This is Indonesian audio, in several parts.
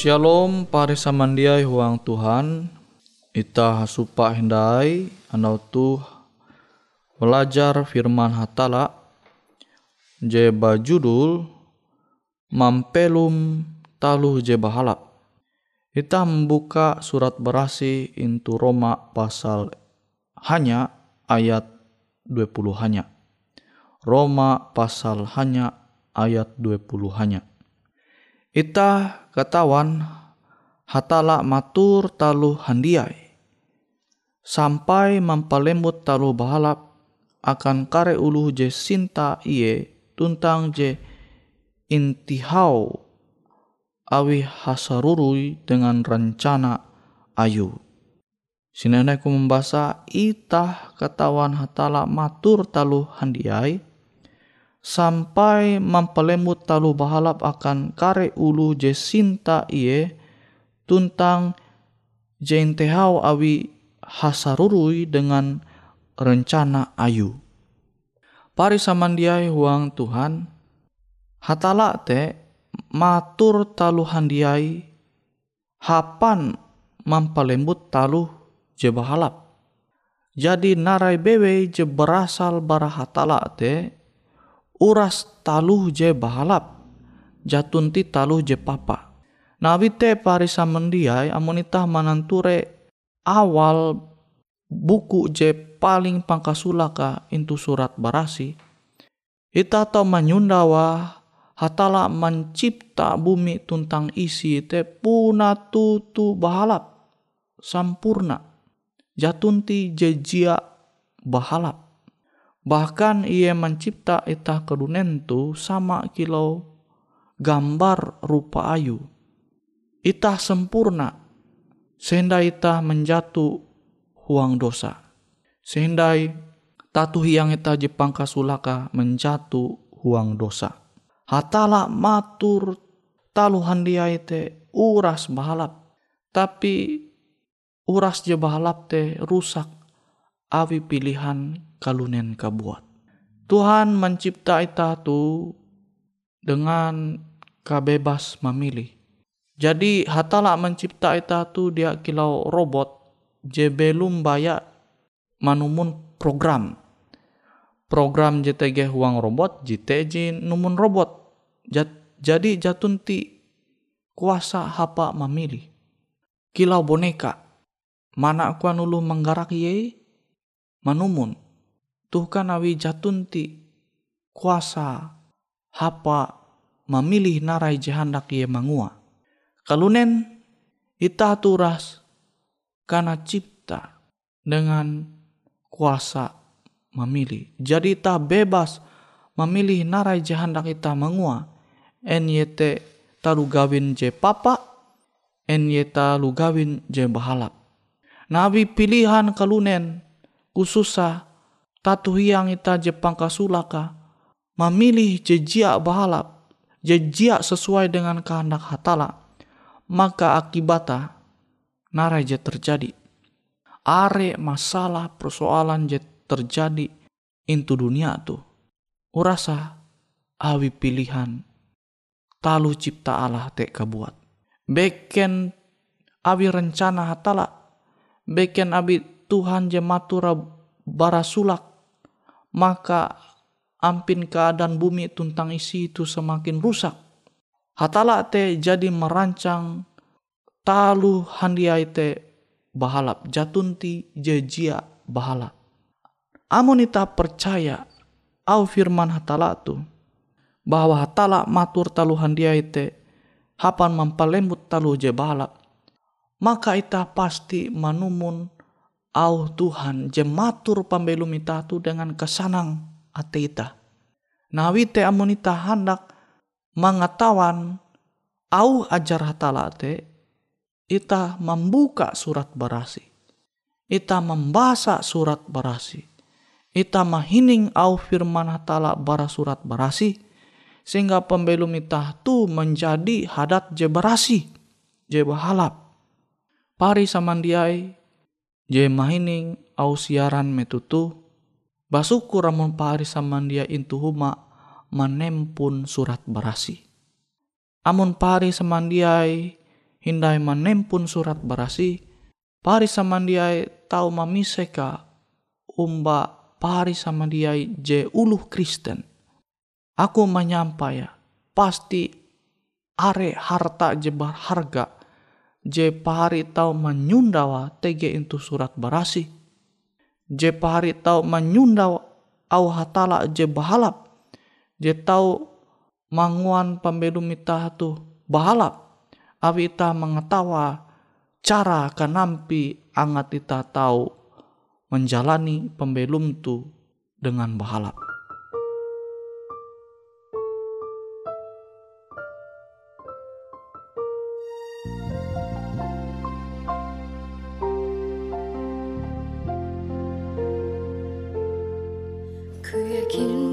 Shalom pare samandiai huang Tuhan. Ita hasupa hendai Anau tu Belajar firman hatala. Je bajudul Mampelum taluh je bahala. Ita membuka surat berasi Intu Roma pasal Hanya ayat 20 hanya. Roma pasal hanya ayat 20 hanya Ita katawan hatala matur talu handiai sampai mampalembut talu bahalap akan kare ulu je sinta iye tuntang je intihau awi hasarurui dengan rencana ayu. Sinanaiku membaca itah katawan hatala matur talu handiai sampai mempelemut talu bahalap akan kare ulu je sinta iye tuntang jentehau awi hasarurui dengan rencana ayu. Pari samandiai huang Tuhan, hatala te matur talu handiai hapan mampalembut talu je bahalap. Jadi narai bewe je berasal bara hatala te uras taluh je bahalap jatunti taluh je papa. Nabi te parisa mendiai amonita mananture awal buku je paling pangkasulaka intu surat barasi. Ita tau menyundawa hatala mencipta bumi tuntang isi te puna tutu bahalap sampurna jatunti jejia bahalap Bahkan ia mencipta ita kedunentu sama kilau gambar rupa ayu. Ita sempurna sehingga ita menjatuh huang dosa. Sehingga tatu yang ita jepang kasulaka menjatuh huang dosa. Hatala matur taluhan dia ite uras bahalap. Tapi uras je bahalap te rusak awi pilihan kalunen kabuat. Tuhan mencipta ita tu dengan kabebas memilih. Jadi hatala mencipta ita tu dia kilau robot je belum bayak manumun program. Program JTG huang robot, JTG numun robot. Jat, jadi jatunti kuasa hapa memilih. Kilau boneka. Mana aku nulu menggarak ye? Manumun Tuhan awi jatunti kuasa hapa memilih narai jahandak ye mangua. Kalunen ita turas karena cipta dengan kuasa memilih. Jadi ita bebas memilih narai jahandak ita mangua. NYT talu gawin je papa, NYT talu gawin je bahalap. Nabi pilihan kalunen khususah tatu yang ita Jepang kasulaka memilih jejia bahalap jejia sesuai dengan kehendak hatala. Maka akibatnya narai je terjadi. Are masalah persoalan je terjadi intu dunia tu. Urasa awi pilihan talu cipta Allah te kabuat. Beken awi rencana hatala beken abi Tuhan je matura barasulak maka ampin keadaan bumi tuntang isi itu semakin rusak. Hatala te jadi merancang talu handiai te bahalap jatunti jejia bahalap. Amonita percaya au firman hatala tu bahwa hatala matur talu handiai te hapan mampalembut talu je bahalap. Maka ita pasti manumun au Tuhan jematur pambelum tu dengan kesanang ate ita. Nawi te amonita hendak mengetahuan au ajar hatala te ita membuka surat barasi. Ita membaca surat barasi. Ita mahining au firman hatala bara surat barasi. Sehingga pembelum ita tu menjadi hadat je barasi. Je bahalap. Pari samandiai je mahining au siaran metutu basuku ramon pari samandia intu huma manempun surat barasi. Amun pari samandiai hindai manempun surat barasi, pari samandiai tau mamiseka umba pari samandiai je uluh Kristen. Aku menyampaya pasti are harta je harga je pahari tau menyundawa tege itu surat barasi. Je pahari tau menyundawa au hatala je bahalap. Je tau manguan pembelum ita tu bahalap. Awi ita mengetawa cara kanampi angat ita tahu menjalani pembelum tu dengan bahalap. Ku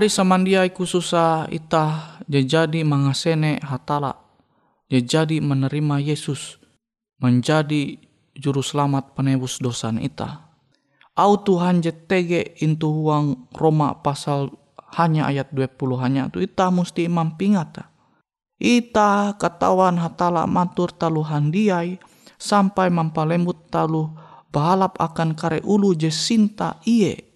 Hari samandiai khususa itah jadi mangasene hatala. jadi menerima Yesus menjadi juru selamat penebus dosa ita. Au Tuhan jetege intu huang Roma pasal hanya ayat 20 hanya tu ita musti mampingata. Ita katawan hatala matur talu handiai sampai mampalembut talu balap akan kare ulu je sinta iye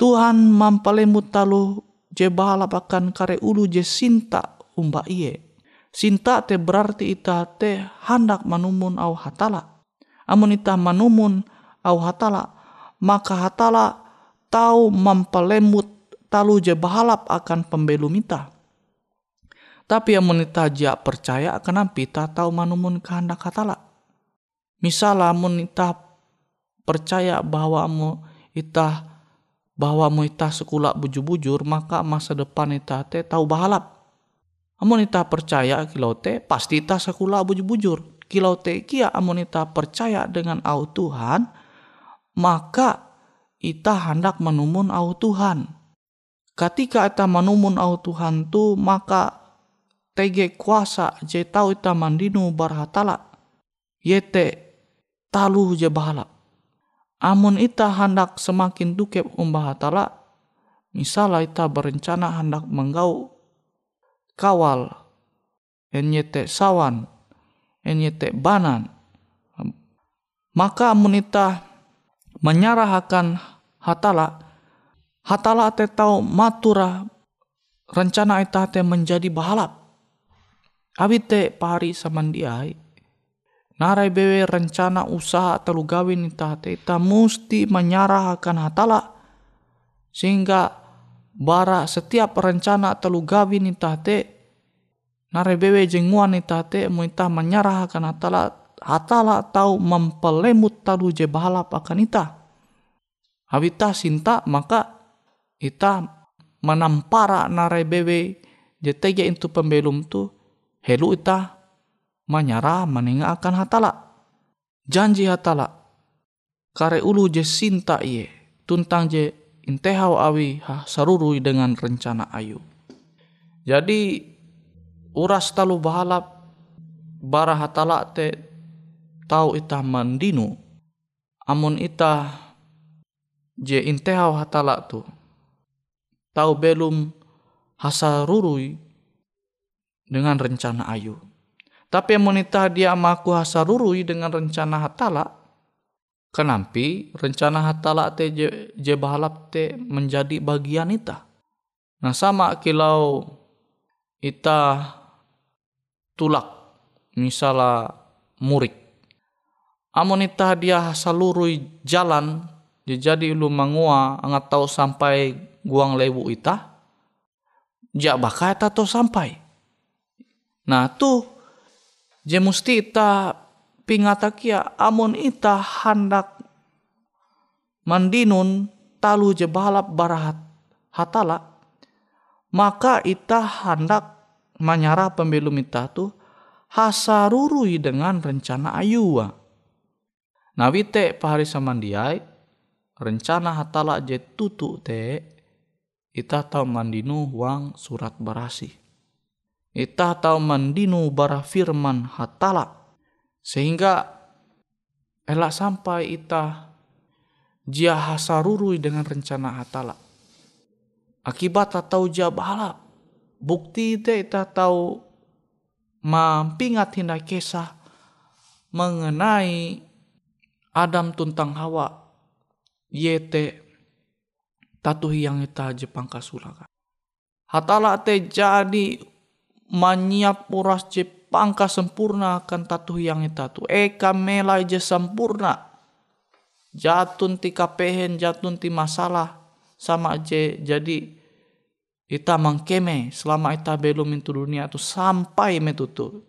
Tuhan mampalemut talu je balap akan kare ulu je sinta umba iye. Sinta te berarti ita te hendak manumun au hatala. Amun ita manumun au hatala, maka hatala tahu mampalemut talu je balap akan pembelum ita. Tapi amun ita ja percaya akan pita tahu manumun kehendak hatala. Misal amun ita percaya bahwa mu itah bahwa mu itah sekolah bujur-bujur maka masa depan itah te tahu bahalap. Amun itah percaya kilau te pasti itah sekolah bujur-bujur. Kilau te kia amun itah percaya dengan au Tuhan maka itah hendak menumun au Tuhan. Ketika itah menumun au Tuhan tu maka tege kuasa je tau ita mandinu barhatala yete talu je bahala. Amun ita hendak semakin dukep umbahatala, misalnya ita berencana hendak menggau kawal, enyete sawan, enyete banan, maka amun ita menyerahkan hatala, hatala te tau matura rencana ita te menjadi bahalap. Abite pari samandiai narai bewe rencana usaha telu gawin ita ita musti menyerahkan hatala. Sehingga bara setiap rencana telu gawin ita te narai bewe jenguan ita te mu ita menyerahkan hatala hatala tau mempelemut talu je balap akan ita habita sinta maka ita menampara narai bewe je tege itu pembelum tu helu ita manyara maninga akan hatala. Janji hatala. Kare ulu je sinta iye. Tuntang je intehau awi ha sarurui dengan rencana ayu. Jadi uras talu bahalap bara hatala te tau ita mandinu. Amun ita je intehau hatala tu. Tau belum hasarurui dengan rencana ayu. Tapi monita dia maku hasarurui dengan rencana hatala. Kenampi rencana hatala te je, je bahalap te menjadi bagian ita. Nah sama kilau ita tulak misalnya murik. Amun ita dia hasalurui jalan jadi lu mangua angat tahu sampai guang lewu ita. Jak bakal ita sampai. Nah tuh Je musti ita pingata kia amun ita hendak mandinun talu je balap barahat hatala maka ita hendak menyara pembelum ita tu hasarurui dengan rencana ayua. Nabi te pahari samandiai rencana hatala je tutu te ita tahu mandinu uang surat barasi ita tahu mandinu bara firman hatala. Sehingga elak sampai ita jia hasarurui dengan rencana hatala. Akibat tahu jia bala bukti ite ita tahu mampingat hinda kisah mengenai Adam tuntang Hawa. Yete tatuhi yang ita Jepang kasulaka. Hatala te jadi manyiap uras je pangka sempurna akan tatu yang itu eka melai je sempurna jatun ti kapehen jatun ti masalah. Sama je jadi ita mangkeme selama ita belum itu dunia tu sampai metutu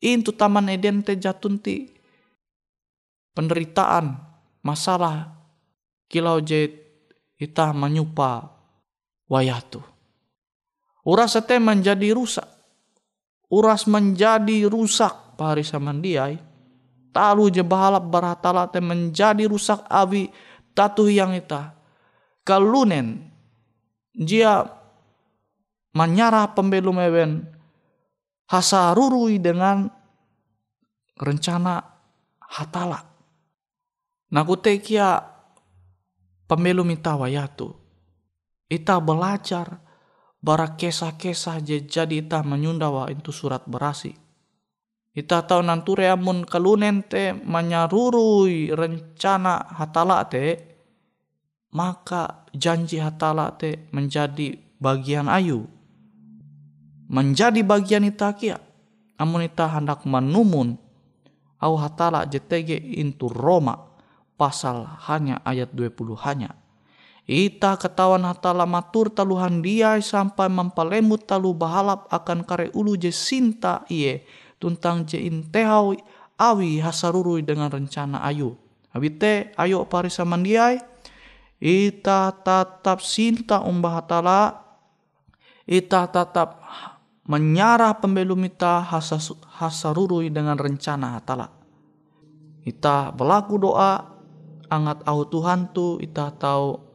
itu taman eden te jatun ti penderitaan masalah. Kilau je ita menyupa wayatu uras te menjadi rusak uras menjadi rusak pari samandiai talu je bahalap baratala te menjadi rusak awi tatu yang ita kalunen dia menyarah pembelum ewen hasarurui dengan rencana hatala. Nakutekia pembelum ita wayatu. Ita belajar bara kesah-kesah jadi ita menyundawa itu surat berasi. Ita tahu nanture amun kalunen te menyarurui rencana hatala te, maka janji hatala te menjadi bagian ayu. Menjadi bagian ita kia. Amun ita hendak menumun au hatala JTG intu Roma pasal hanya ayat 20 hanya Ita ketawan hatala matur taluhan dia sampai mempalemut talu bahalap akan kare ulu je sinta iye tuntang je intehau awi hasarurui dengan rencana ayu. Abite ayo parisa mandiai ita tatap sinta umbah hatala ita tatap menyarah pembelum ita hasarurui dengan rencana hatala. Ita berlaku doa angat au Tuhan tu ita tahu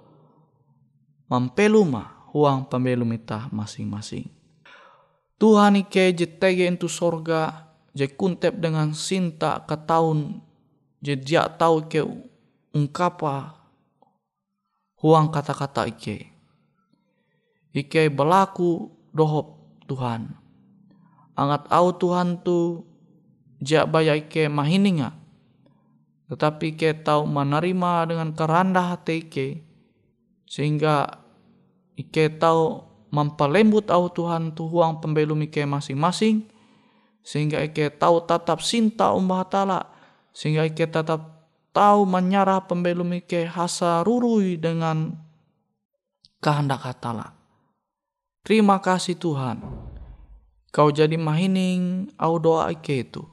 mampeluma huang pembelum ita masing-masing. Tuhan ike jetege itu sorga je kuntep dengan sinta ke tahun je dia tahu ke ungkapa huang kata-kata ike. Ike berlaku dohop Tuhan. Angat au Tuhan tu jak baya ike mahininga. Tetapi ike tahu menerima dengan kerendah hati ike. Sehingga ike tahu mempelembut au Tuhan tu huang pembelum ike masing-masing. Sehingga ike tahu tatap sinta umbah tala. Sehingga ike tetap tahu menyarah pembelum ike hasa rurui dengan kehendak hatala. Terima kasih Tuhan. Kau jadi mahining au doa ike itu.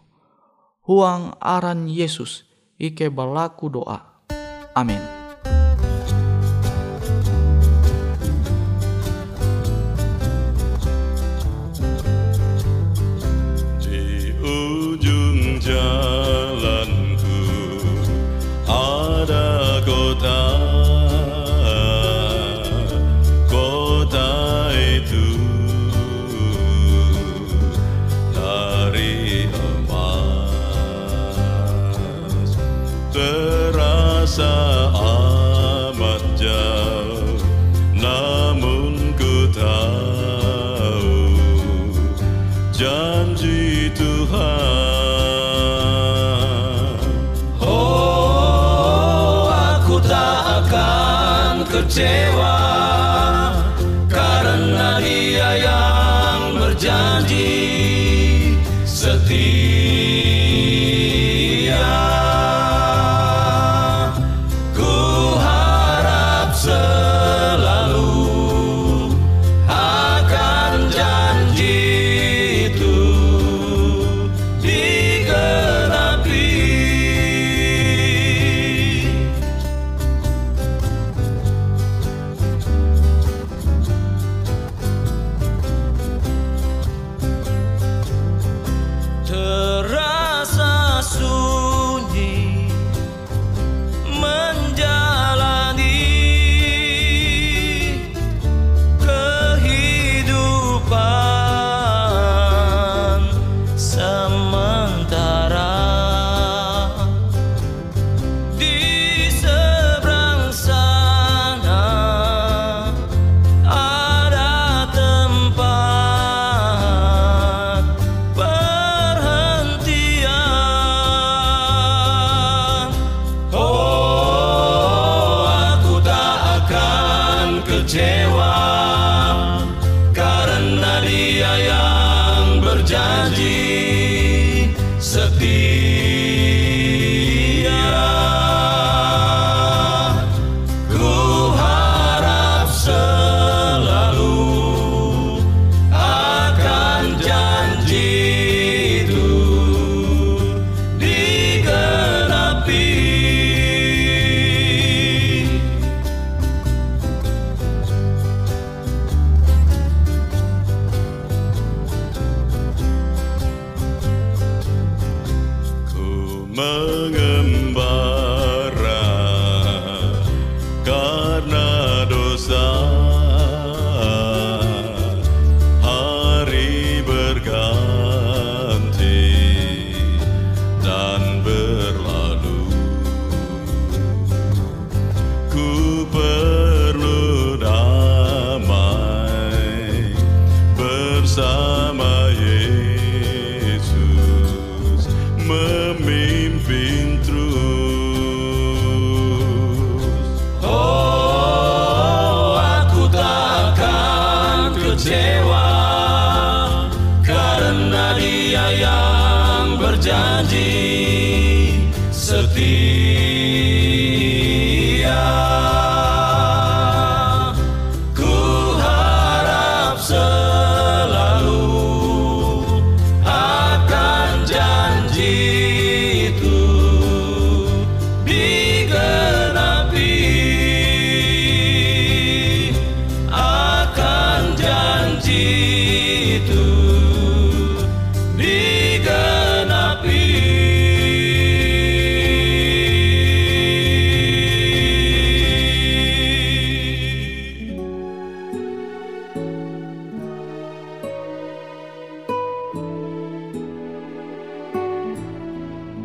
Huang aran Yesus ike berlaku doa. Amin. Terasa amat jauh Namun ku tahu janji Tuhan. Oh, aku tak akan kecewa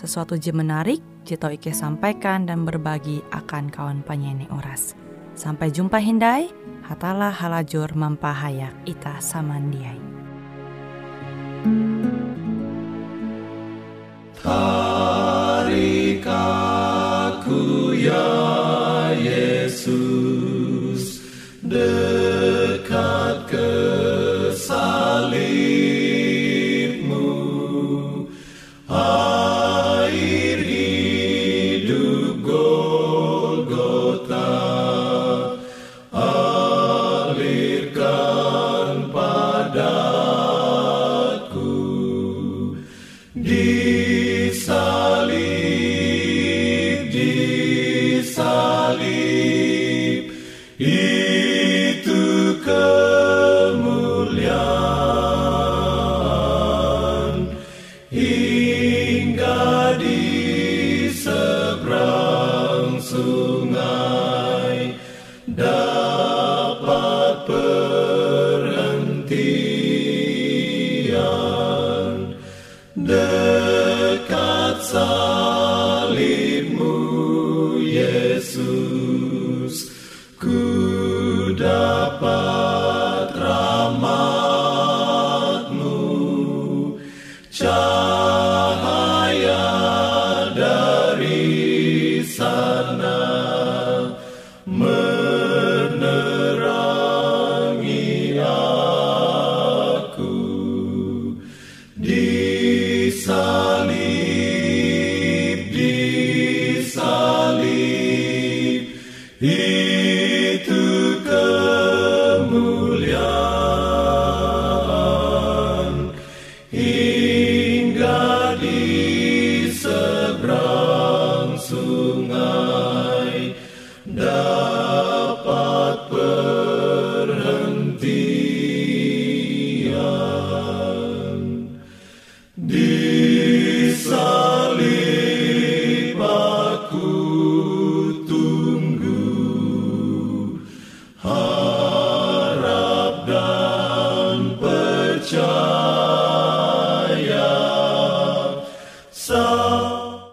sesuatu je menarik, Jito Ike sampaikan dan berbagi akan kawan penyanyi oras. Sampai jumpa Hindai, hatalah halajur mampahayak ita samandiai. Tarik